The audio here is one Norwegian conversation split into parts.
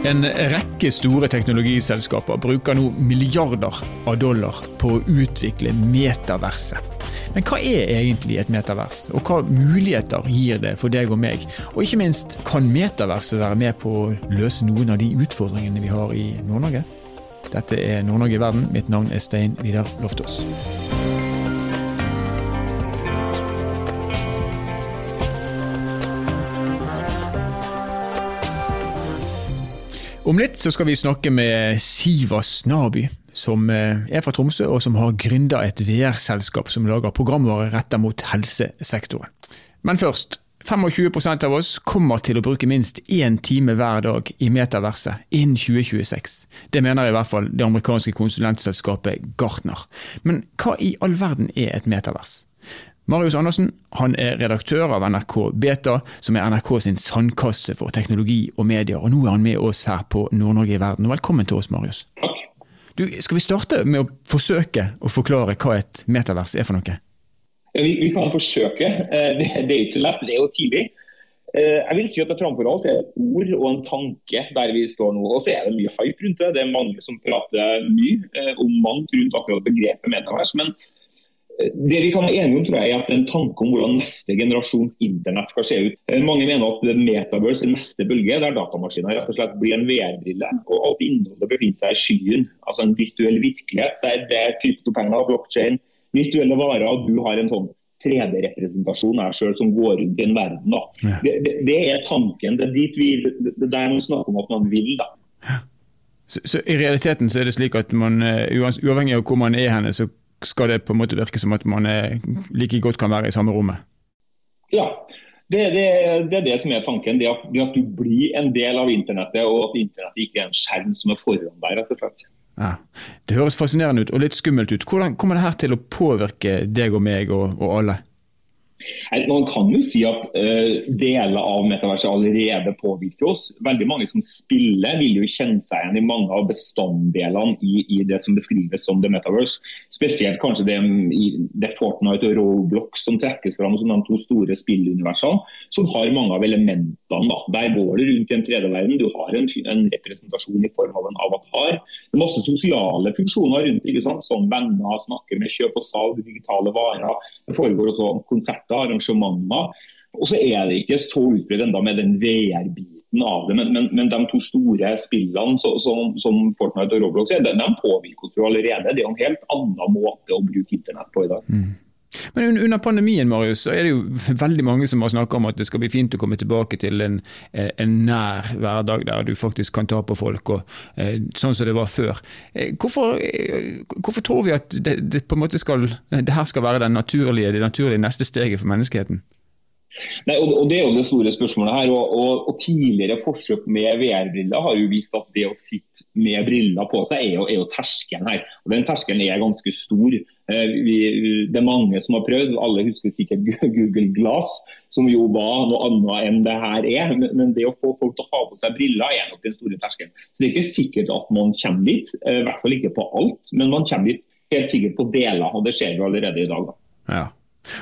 En rekke store teknologiselskaper bruker nå milliarder av dollar på å utvikle metaverset. Men hva er egentlig et metavers, og hva muligheter gir det for deg og meg? Og ikke minst, kan metaverset være med på å løse noen av de utfordringene vi har i Nord-Norge? Dette er Nord-Norge i verden. Mitt navn er Stein Vidar Loftaas. Om litt så skal vi snakke med Siva Snaby, som eh, er fra Tromsø og som har gründa et VR-selskap som lager programvare retta mot helsesektoren. Men først, 25% av oss kommer til å bruke minst én time hver dag i metaverset innen 2026. Det mener i hvert fall det amerikanske konsulentselskapet Gartner. Men hva i all verden er et metavers? Marius Andersen han er redaktør av NRK Beta, som er NRK sin sandkasse for teknologi og medier. og Nå er han med oss her på Nord-Norge i verden. Velkommen til oss, Marius. Takk. Du, skal vi starte med å forsøke å forklare hva et metavers er for noe? Ja, vi, vi, kan forsøke. Eh, det, det er ikke lett, det er jo tidlig. Eh, jeg vil si at det framfor alt er et ord og en tanke der vi står nå. Og så er det mye hype rundt det. Det er mange som prater mye eh, om mangt rundt akkurat begrepet metavers. men det vi kan være enige om, tror jeg, er at det er en tanke om hvordan neste generasjons internett skal se ut. Eh, mange mener at Metaverse er neste bølge, der datamaskiner rett og slett blir en VR-brille. Og alt innholdet befinner seg i skyen. Altså en virtuell virkelighet der det er kryptopenger, blokkjede, virtuelle varer. og Du har en sånn 3D-representasjon av sjøl som går rundt i en verden. Ja. Det, det, det, er tanken. Det er dit vi, det er der man snakker om at man vil. da. Så, så, I realiteten så er det slik at man, eh, uavhengig av hvor man er henne, så skal det på en måte virke som at man like godt kan være i samme rommet? Ja, det, det, det, er det som er tanken. Det at, det at, du blir en del av internettet, og at internettet ikke er en skjerm som er foran deg. rett og slett. Ja, det høres fascinerende ut og litt skummelt ut. Hvordan kommer det her til å påvirke deg og meg og, og alle? Man kan jo si at uh, deler av metaverset allerede påvirker oss. Veldig mange som spiller vil jo kjenne seg igjen i mange av bestanddelene i, i, det som beskrives som the metaverse. Spesielt kanskje det, det Fortnite og Roblox som trekkes fram som de to store spilluniversene, som har mange av elementene. Da. Der går det rundt i en tredje verden. Du har en, en, representasjon i form av en avatar. Det er masse sosiale funksjoner rundt, ikke sant? som venner, snakker med kjøp og salg, digitale varer. Det foregår også konserter, arrangementer. Og så er det ikke så utbredt enda med den VR-biten av det. Men, men, men, de to store spillene så, som, som, Fortnite og Roblox de, de påvirker oss jo allerede. Det er jo en helt annen måte å bruke internett på i dag. Mm. Men under pandemien Marius, så er det jo veldig mange som har snakka om at det skal bli fint å komme tilbake til en, eh, en nær hverdag der du faktisk kan ta på folk, og, eh, sånn som det var før. Eh, hvorfor, hvorfor tror vi at det, det, på en måte skal, det her skal være naturlige, det naturlige neste steget for menneskeheten? Nei, og, Det er jo det store spørsmålet her. og, og, og Tidligere forsøk med VR-briller har jo vist at det å sitte med briller på seg er jo, er jo terskelen her. Og Den terskelen er ganske stor. Eh, vi, det er mange som har prøvd. Alle husker sikkert Google Glass, som jo var noe annet enn det her er. Men det å få folk til å ha på seg briller er nok den store terskelen. Så Det er ikke sikkert at man kommer dit, eh, i hvert fall ikke på alt. Men man kommer dit helt sikkert på deler, og det skjer jo allerede i dag. da. Ja.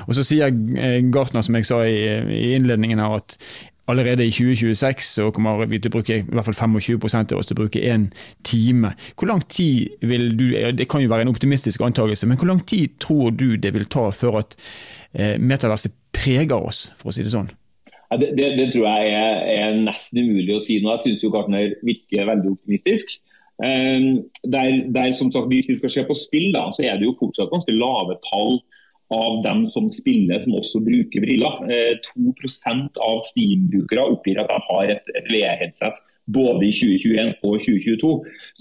Og Så sier eh, Gartner, som jeg sa i, i innledningen her, at allerede i 2026 så kommer vi til å bruke i hvert fall 25 av oss til å bruke én time. Hvor lang tid vil du, Det kan jo være en optimistisk antakelse, men hvor lang tid tror du det vil ta før at eh, metaverset preger oss, for å si det sånn? Ja, det, det, det, tror jeg er, er, nesten umulig å si nå. Jeg syns Gartner virker veldig optimistisk. Um, der, der, som sagt, Hvis vi skal se på spill, da, så er det jo fortsatt ganske lave tall av dem som spiller, som også bruker briller. 2 eh, av Steam-brukere oppgir at de har et, et VR-headset både i 2021 og 2022.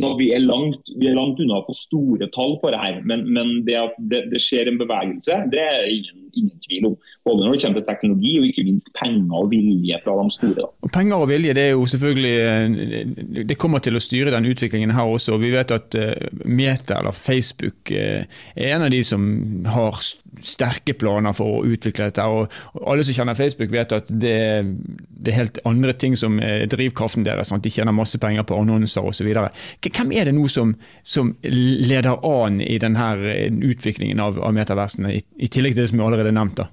Så vi er, langt, vi er langt unna å få store tall på det her. Men, men det at det, det, skjer en bevegelse, det er ingen, ingen tvil om. Både når det kommer til teknologi og ikke minst penger og vilje fra de store. Og penger og vilje det er jo selvfølgelig, eh, det kommer til å styre den utviklingen her også. Vi vet at eh, Meta eller Facebook eh, er en av de som har sterke planer for å utvikle dette. og Alle som kjenner Facebook vet at det, det er helt andre ting som er drivkraften deres. Sant? De tjener masse penger på annonser osv. Hvem er det nå som, som leder an i denne utviklingen av, av metaversene, i, i tillegg til det som er allerede nevnt? da?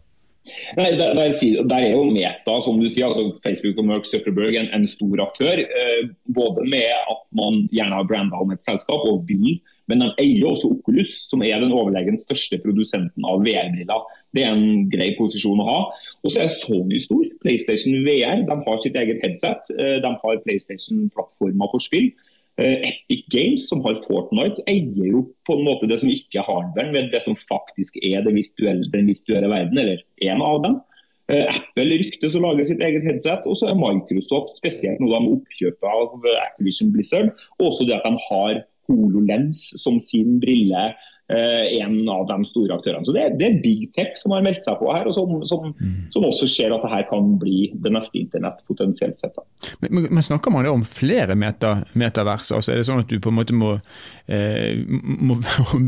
Nei, der, der, der, er jo Meta, som du sier, altså Facebook og Mark Zuckerberg, en, en stor aktør. Eh, både med at man gjerne har branda om et selskap og vil, men de eier også Oculus, som er den overlegen største produsenten av VR-briller. Det er en grei posisjon å ha. Og så er Sony stor. PlayStation VR de har sitt eget headset. Eh, de har PlayStation-plattformer for spill. Eh, Epic Games, som har Fortnite, eier jo på en måte det som ikke er hardware, men det som faktisk er virtuelle, den virtuelle verden, eller en av dem. Eh, Apple ryktes å lage sitt eget headset, og så er Microsoft spesielt noe med oppkjøpet av Activision Blizzard. Og også det at de har HoloLens som sin brille en av de store aktørene. Så Det, det er big tech som har meldt seg på her, og som, som, mm. som også ser at dette kan bli det neste internett potensielt sett. Men, men, Snakker man om flere meta, metavers? Altså, er det sånn at du på en måte må, eh, må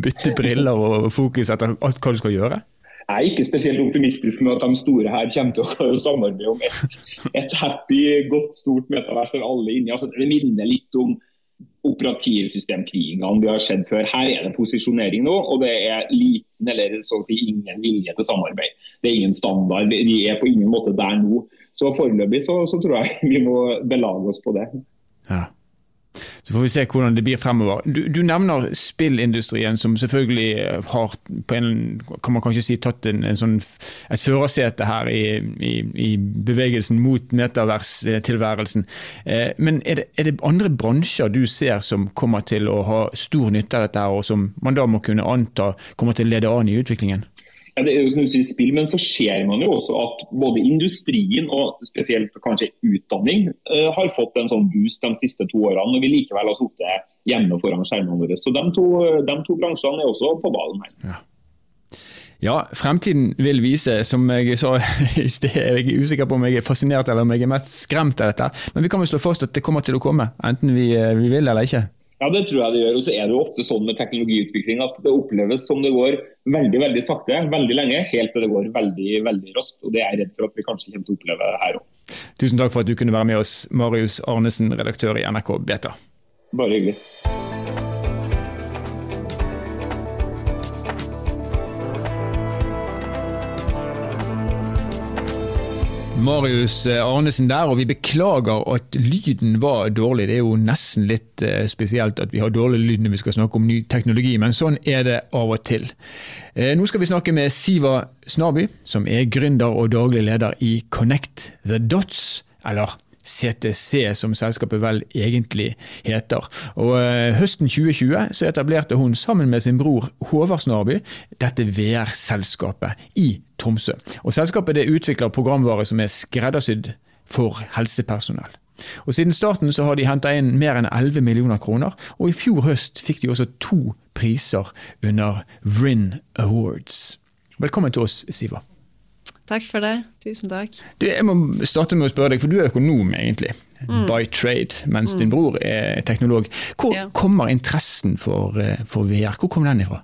bytte briller og fokus etter alt hva du skal gjøre? Jeg er ikke spesielt optimistisk med at de store her kommer til å samarbeide om et, et happy, godt, stort metavers for alle inni. Altså, det minner litt om operativsystemkrigene vi har sett før. Her er det posisjonering nå, og det er liten eller så å si ingen vilje til samarbeid. Det er ingen standard. Vi er på ingen måte der nå. Så foreløpig så, så tror jeg vi må belage oss på det. Ja. Så får vi se hvordan det blir fremover. Du, du nevner spillindustrien, som selvfølgelig har en, kan man kanskje si, tatt en, en sånn, et førersete her i, i, i, bevegelsen mot metaverstilværelsen. Eh, men er det, er det, andre bransjer du ser som kommer til å ha stor nytte av dette, og som man da må kunne anta kommer til å lede an i utviklingen? Det er jo som spill, men så ser man jo også at både industrien og spesielt kanskje utdanning uh, har fått en sånn boost de siste to årene. når vi likevel har sittet hjemme foran skjermene våre. Så de to, de to, bransjene er også på ballen her. Ja. Ja, fremtiden vil vise. Som jeg sa i sted, jeg er usikker på om jeg er fascinert eller om jeg er mest skremt av dette. Men vi kan vel slå fast at det kommer til å komme, enten vi, eh, vi vil eller ikke. Ja, det tror jeg det gjør. Og så er det jo ofte sånn med teknologiutvikling at det oppleves som det går veldig veldig sakte veldig lenge, helt til det går veldig veldig raskt. Og Det er jeg redd for at vi kanskje kommer til å oppleve her òg. Tusen takk for at du kunne være med oss, Marius Arnesen, redaktør i NRK Beta. Bare hyggelig. Marius Arnesen der, og vi beklager at lyden var dårlig. Det er jo nesten litt eh, spesielt at vi har dårlig lyd når vi skal snakke om ny teknologi, men sånn er det av og til. Eh, nå skal vi snakke med Siva Snaby, som er gründer og daglig leder i Connect the Dots, eller CTC, som selskapet vel egentlig heter. Og Høsten 2020 så etablerte hun sammen med sin bror Håvard Snarby dette VR-selskapet i Tromsø. Og Selskapet det utvikler programvare som er skreddersydd for helsepersonell. Og Siden starten så har de henta inn mer enn 11 millioner kroner, og i fjor høst fikk de også to priser under VRIN Awards. Velkommen til oss, Siva. Takk for det. Tusen takk. Du, jeg må starte med å spørre deg, for du er økonom egentlig, mm. by trade, mens mm. din bror er teknolog. Hvor ja. kommer interessen for, eh, for VR? Hvor kom den ifra?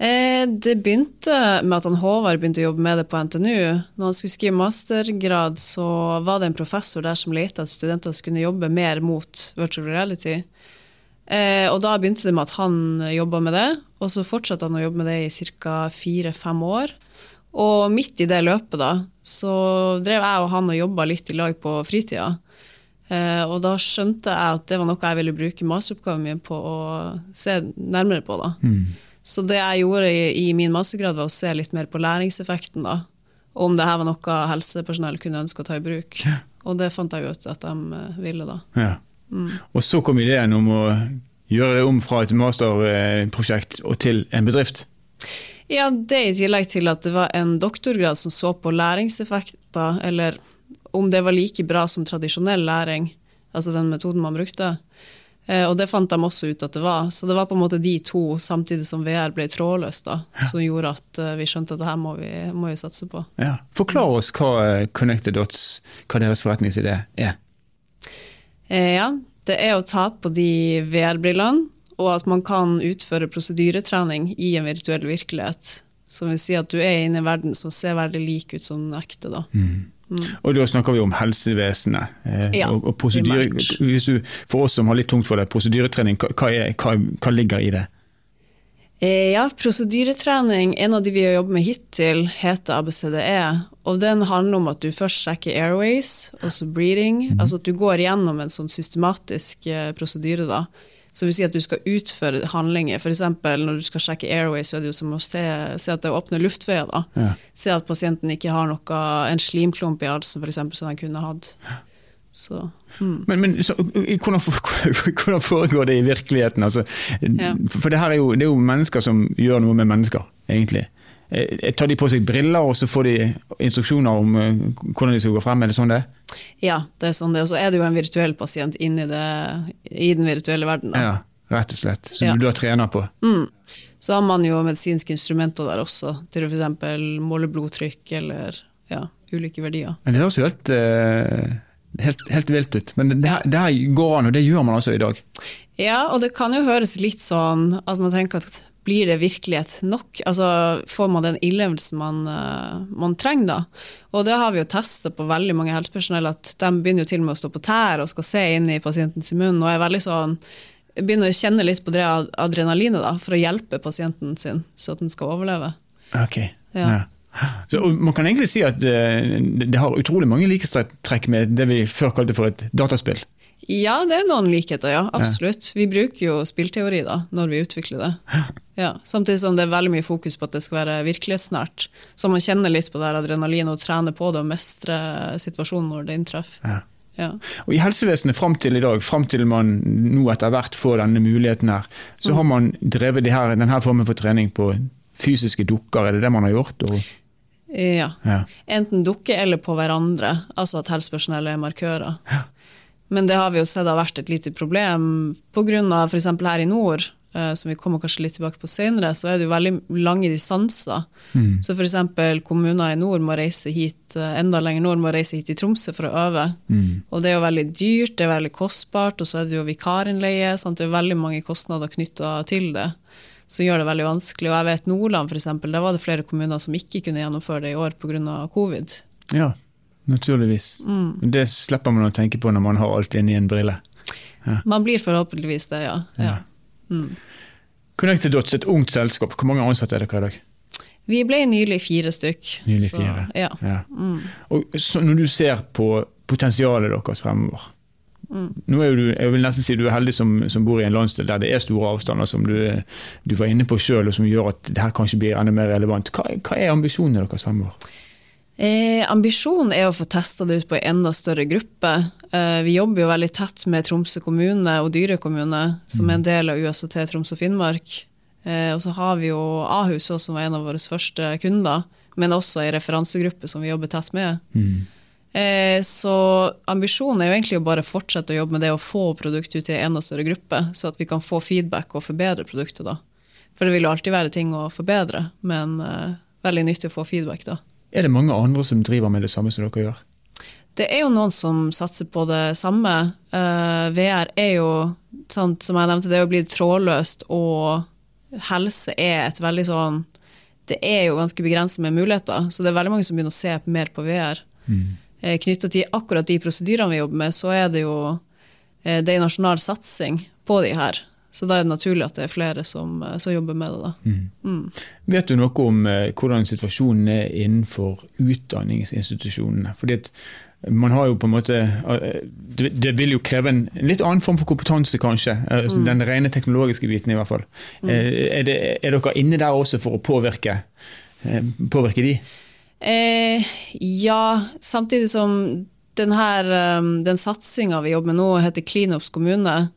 Eh, det begynte med at han Håvard begynte å jobbe med det på NTNU. Når han skulle skrive mastergrad, så var det en professor der som lette at studenter skulle jobbe mer mot virtual reality. Eh, og da begynte det med at han jobba med det, og så fortsatte han å jobbe med det i ca. fire-fem år. Og midt i det løpet da, så drev jeg og han og jobba litt i lag på fritida. Eh, og da skjønte jeg at det var noe jeg ville bruke masteroppgaven min på å se nærmere på. da. Mm. Så det jeg gjorde i, i, min mastergrad, var å se litt mer på læringseffekten. da, Om det her var noe helsepersonell kunne ønske å ta i bruk. Ja. Og det fant jeg ut at de eh, ville da. Ja. Mm. Og så kom ideen om å gjøre det om fra et masterprosjekt og til en bedrift? Ja, det i tillegg til at det var en doktorgrad som så på læringseffekter, eller om det var like bra som tradisjonell læring, altså den metoden man brukte. Eh, og det fant de også ut at det var. Så det var på en måte de to, samtidig som VR ble trådløst, da, ja. som gjorde at eh, vi skjønte at det her må vi, må vi satse på. Ja. Forklar oss hva eh, Connected Dots, hva deres forretningsidé er. Ja, det er å ta på de VR-brillene, og at man kan utføre prosedyretrening i en virtuell virkelighet. Som vil si at du er inne i en verden som ser veldig lik ut som den ekte. da. Mm. Mm. Og da snakker vi om helsevesenet. Eh, ja, og, og prosedyre, hvis du, for oss som har litt tungt for det, prosedyretrening, hva, er, hva, hva ligger i det? Eh, ja, prosedyretrening, en av de vi har jobbet med hittil, heter ABCDE. Og den handler om at du først sjekker airways, og så Mm. Altså at du går gjennom en sånn systematisk eh, prosedyre, da. Så vil si at du skal utføre handlinger. F.eks. når du skal sjekke airways, så er det jo som å se, se at det åpner luftveier. da. Ja. Se at pasienten ikke har noe, en slimklump i halsen, f.eks., som han kunne hatt. Så, hmm. Men, men så, hvordan, hvordan, foregår det i virkeligheten? Altså, Ja. For det her er jo, det er jo mennesker som gjør noe med mennesker, egentlig. Eh, Tar de på seg briller, og så får de instruksjoner om eh, hvordan de skal gå frem? Er det sånn det? Ja, det er sånn det. Og så er det jo en virtuell pasient inni det, i den virtuelle verden. Da. Ja, rett og slett. Som Ja. du da trener på? Mm. Så har man jo medisinske instrumenter der også, til å f.eks. måle blodtrykk eller ja, ulike verdier. Men det høres jo helt, eh, helt, helt vilt ut. Men det her, det her går an, og det gjør man altså i dag. Ja, og det kan jo høres litt sånn at man tenker at blir det virkelighet nok? Altså Får man den innlevelsen man, eh, man trenger da? Og det har vi jo testa på veldig mange helsepersonell, at de begynner jo til og med å stå på tær og skal se inn i pasientens munn, og er veldig sånn begynner å kjenne litt på det adrenalinet da, for å hjelpe pasienten sin, så at den skal overleve. Ok. Ja. Så, man kan egentlig si at det, det har utrolig mange likhetstrekk med det vi før kalte for et dataspill. Ja, det er noen likheter, ja. Absolutt. Vi bruker jo spillteori da, når vi utvikler det. Ja, samtidig som det er veldig mye fokus på at det skal være virkelighetsnært. Så man kjenner litt på det adrenalinet og trener på det og mestrer situasjonen når det inntreffer. Ja. Ja. Og I helsevesenet fram til i dag, fram til man nå etter hvert får denne muligheten her, så har man drevet de her, denne formen for trening på fysiske dukker, er det det man har gjort? Og, ja. ja. Enten dukke eller på hverandre, altså at helsepersonell er markører. Men det har vi jo sett har vært et lite problem pga. f.eks. her i nord, eh, som vi kommer kanskje litt tilbake på senere, så er det jo veldig lange distanser. Så f.eks. kommuner i nord må reise hit, eh, enda lenger nord må reise hit i Tromsø for å øve. Og det er jo veldig dyrt, det er veldig kostbart, og så er det jo vikarinnleie. Sant? Det er veldig mange kostnader knytta til det. Som gjør det veldig vanskelig. Og jeg vet Nordland f.eks., der var det flere kommuner som ikke kunne gjennomføre det i år pga. covid. ja, naturligvis. Det slipper man å tenke på når man har alt inni en brille. Man blir forhåpentligvis det, ja. ja. Connected Dots, et ungt selskap. Hvor mange ansatte er dere i dag? Vi ble nylig fire stykk. Nylig så, fire. Ja. Ja. Og så når du ser på potensialet deres fremover Nå er du, jeg vil nesten si du er heldig som, som bor i en landsdel der det er store avstander, som du, du var inne på sjøl, og som gjør at det her kanskje blir enda mer relevant. Hva, hva er ambisjonene deres fremover? Eh, ambisjonen er å få testa det ut på en enda større gruppe. Eh, vi jobber jo veldig tett med Tromsø kommune og Dyre kommune, som er en del av USOT Troms og Finnmark. Eh, og så har vi jo Ahus også, som var en av våre første kunder, men også ei referansegruppe som vi jobber tett med. Eh, så ambisjonen er jo egentlig å bare fortsette å jobbe med det å få produktet ut i en enda større gruppe, så at vi kan få feedback og forbedre produktet. da. For det vil jo alltid være ting å forbedre, men eh, veldig nyttig å få feedback da. Er det mange andre som driver med det samme som dere gjør? Det er jo noen som satser på det samme. Uh, VR er jo, sant, som jeg nevnte, det er jo blitt trådløst, og helse er et veldig sånn Det er jo ganske begrenset med muligheter, så det er veldig mange som begynner å se mer på VR. Eh, Knytta til akkurat de prosedyrene vi jobber med, så er det jo uh, det er nasjonal satsing på de her. Så da er det naturlig at det er flere som, eh, som jobber med det. da. Vet du noe om eh, hvordan situasjonen er innenfor utdanningsinstitusjonene? Fordi man har jo på en måte eh, Det vil jo kreve en litt annen form for kompetanse, kanskje. eh, Mm. Den rene teknologiske biten, i hvert fall. Eh, Er, det, er dere inne der også for å påvirke, påvirke de? Eh, ja, samtidig som den, her, um, den satsinga vi jobber med nå, heter Cleanups kommune.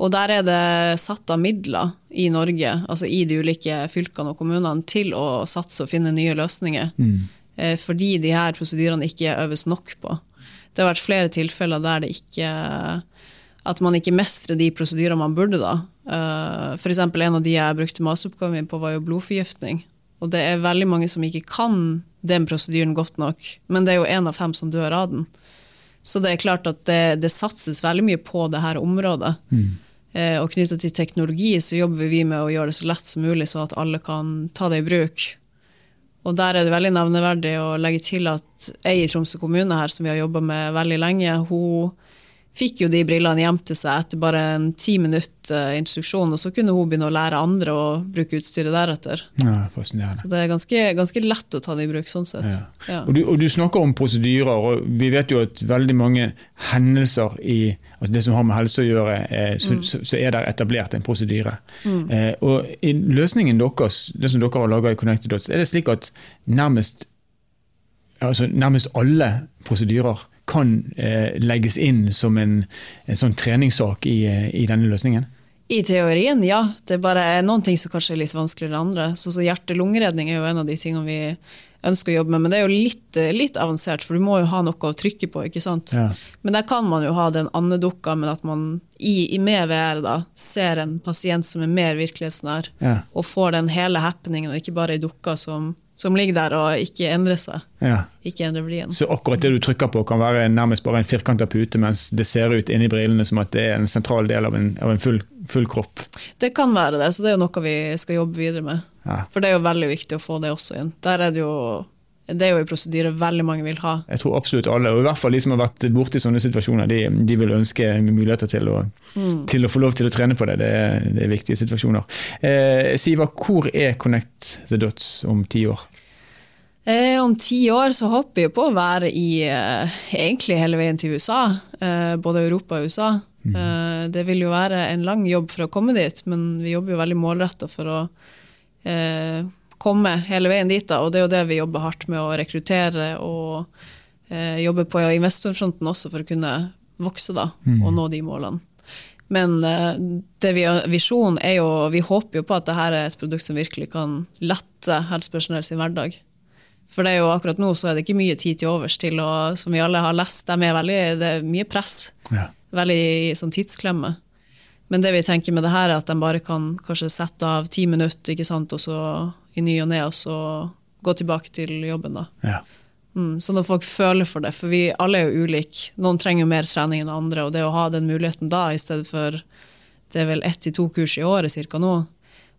Og der er det satt av midler i Norge, altså i de ulike fylkene og kommunene, til å satse og finne nye løsninger. Mm. fordi de her prosedyrene ikke øves nok på. Det har vært flere tilfeller der det ikke at man ikke mestrer de prosedyrene man burde. da. Eh, eksempel En av de jeg brukte masteroppgaven min på, var jo blodforgiftning. Og det er veldig mange som ikke kan den prosedyren godt nok, men det er jo én av fem som dør av den. Så det er klart at det, det satses veldig mye på det her området. Eh, og knytta til teknologi så jobber vi med å gjøre det så lett som mulig, så at alle kan ta det i bruk. Og der er det veldig nevneverdig å legge til at ei i Tromsø kommune her, som vi har jobba med veldig lenge, hun fikk jo de brillene hjem til seg etter bare en ti minutter instruksjon, og så kunne hun begynne å lære andre å bruke utstyret deretter. Ja, fascinerende. Så det er ganske, ganske lett å ta det i bruk sånn sett. Ja. Ja. Og, du, og du snakker om prosedyrer, og vi vet jo at veldig mange hendelser i altså det som har med helse å gjøre, eh, så, så, så er det etablert en prosedyre. Eh, og i løsningen deres, det som dere har laga i Connected Dots, er det slik at nærmest, altså nærmest alle prosedyrer kan eh, legges inn som en, en sånn treningssak i, eh, i denne løsningen? I teorien, ja. Det er bare noen ting som kanskje er litt vanskeligere enn andre. Så, så hjerte-lungeredning er jo en av de tingene vi ønsker å jobbe med. Men det er jo litt, litt avansert, for du må jo ha noe å trykke på. ikke sant? Ja. Men der kan man jo ha den andedukka, men at man i, i med VR da, ser en pasient som er mer virkelighetsnær, Ja. og får den hele happeningen, og ikke bare ei dukka som, som ligger der og ikke endrer seg. Ja. Ikke endrer blien. Så akkurat det du trykker på kan være nærmest bare en firkanta pute, mens det ser ut inni brillene som at det er en sentral del av en, av en full, full kropp. Det kan være det, så det er jo noe vi skal jobbe videre med. Ja. For det er jo veldig viktig å få det også inn. Der er det jo det er jo en prosedyre veldig mange vil ha. Jeg tror absolutt alle, og i hvert fall de som har vært borti sånne situasjoner, de, de vil ønske muligheter til å, til å få lov til å trene på det. Det er, det er viktige situasjoner. Eh, Siva, hvor er Connect the Dots om ti år? Eh, om ti år så håper vi på å være i eh, egentlig hele veien til USA. Eh, både Europa og USA. Eh, det vil jo være en lang jobb for å komme dit, men vi jobber jo veldig målretta for å eh, komme hele veien dit. Da. Og det er jo det vi jobber hardt med å rekruttere og eh, jobbe på investorfronten også for å kunne vokse da, og nå de målene. Men eh, det vi har, visjonen er jo, vi håper jo på at dette er et produkt som virkelig kan lette helsepersonell sin hverdag. For det er jo akkurat nå så er det ikke mye tid til overs til å, som vi alle har lest, de er veldig, det er mye press. Ja. Veldig sånn tidsklemme. Men det vi tenker med det her, er at de bare kan kanskje sette av ti minutter, ikke sant, og så i ny og ne, og så gå tilbake til jobben, da. Ja. Mm, så når folk føler for det, for vi alle er jo ulike, noen trenger jo mer trening enn andre, og det å ha den muligheten da, i stedet for det er vel ett til to kurs i året cirka nå,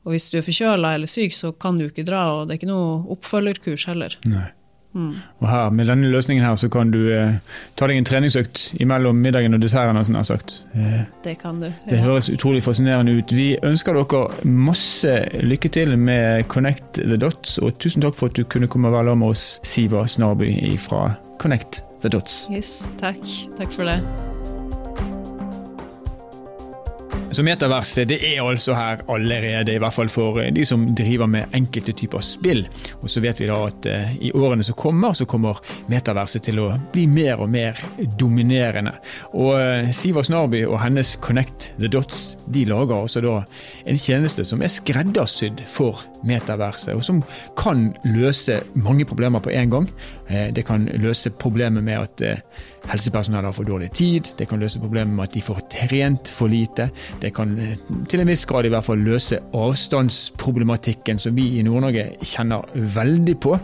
og hvis du er forkjøla eller syk, så kan du ikke dra, og det er ikke noe oppfølgerkurs heller. Nei. Og her, Med denne løsningen her så kan du eh, ta deg en treningsøkt imellom middagen og desserten. Eh, Det kan du. det ja. høres utrolig fascinerende ut. Vi ønsker dere masse lykke til med Connect the Dots, og tusen takk for at du kunne komme og være med oss, Siva Snarby fra Connect the Dots. Yes, takk. Takk for det. Så metaverset det er altså her allerede, i hvert fall for de som driver med enkelte typer spill. Og så vet vi da at eh, i årene som kommer, så kommer metaverset til å bli mer og mer dominerende. Og eh, Siva Snarby og hennes Connect the Dots de lager altså da en tjeneste som er skreddersydd for metaverset, og som kan løse mange problemer på en gang. Eh, Det kan løse problemet med at eh, helsepersonell har for dårlig tid, det kan løse problemet med at de får trent for lite, det kan eh, til en viss grad i hvert fall løse avstandsproblematikken som vi i Nord-Norge kjenner veldig på,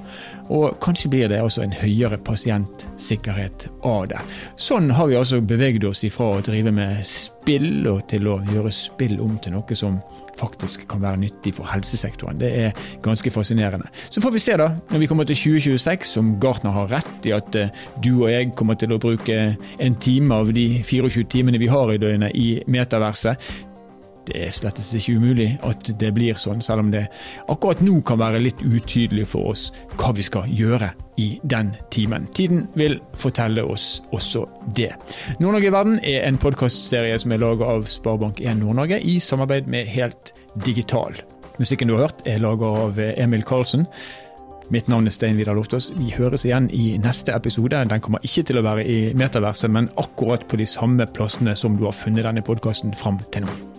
og kanskje blir det også en høyere pasientsikkerhet av det. Sånn har vi altså beveget oss ifra å drive med spill og til å gjøre spill om til noe som faktisk kan være nyttig for helsesektoren. Det er ganske fascinerende. Så får vi se da, når vi kommer til 2026, om Gartner har rett i at eh, du og jeg kommer til å bruke en time av de 24 timene vi har i døgnet i metaverset. Det er slett ikke umulig at det blir sånn, selv om det akkurat nå kan være litt utydelig for oss hva vi skal gjøre i den timen. Tiden vil fortelle oss også det. Nord-Norge i verden er en podkastserie som er laget av Sparebank1 Nord-Norge i samarbeid med Helt Digital. Musikken du har hørt er laget av Emil Karlsen. Mitt navn er Stein Vidar Loftaas. Vi høres igjen i neste episode. Den kommer ikke til å være i metaverset, men akkurat på de samme plassene som du har funnet denne podkasten fram til nå.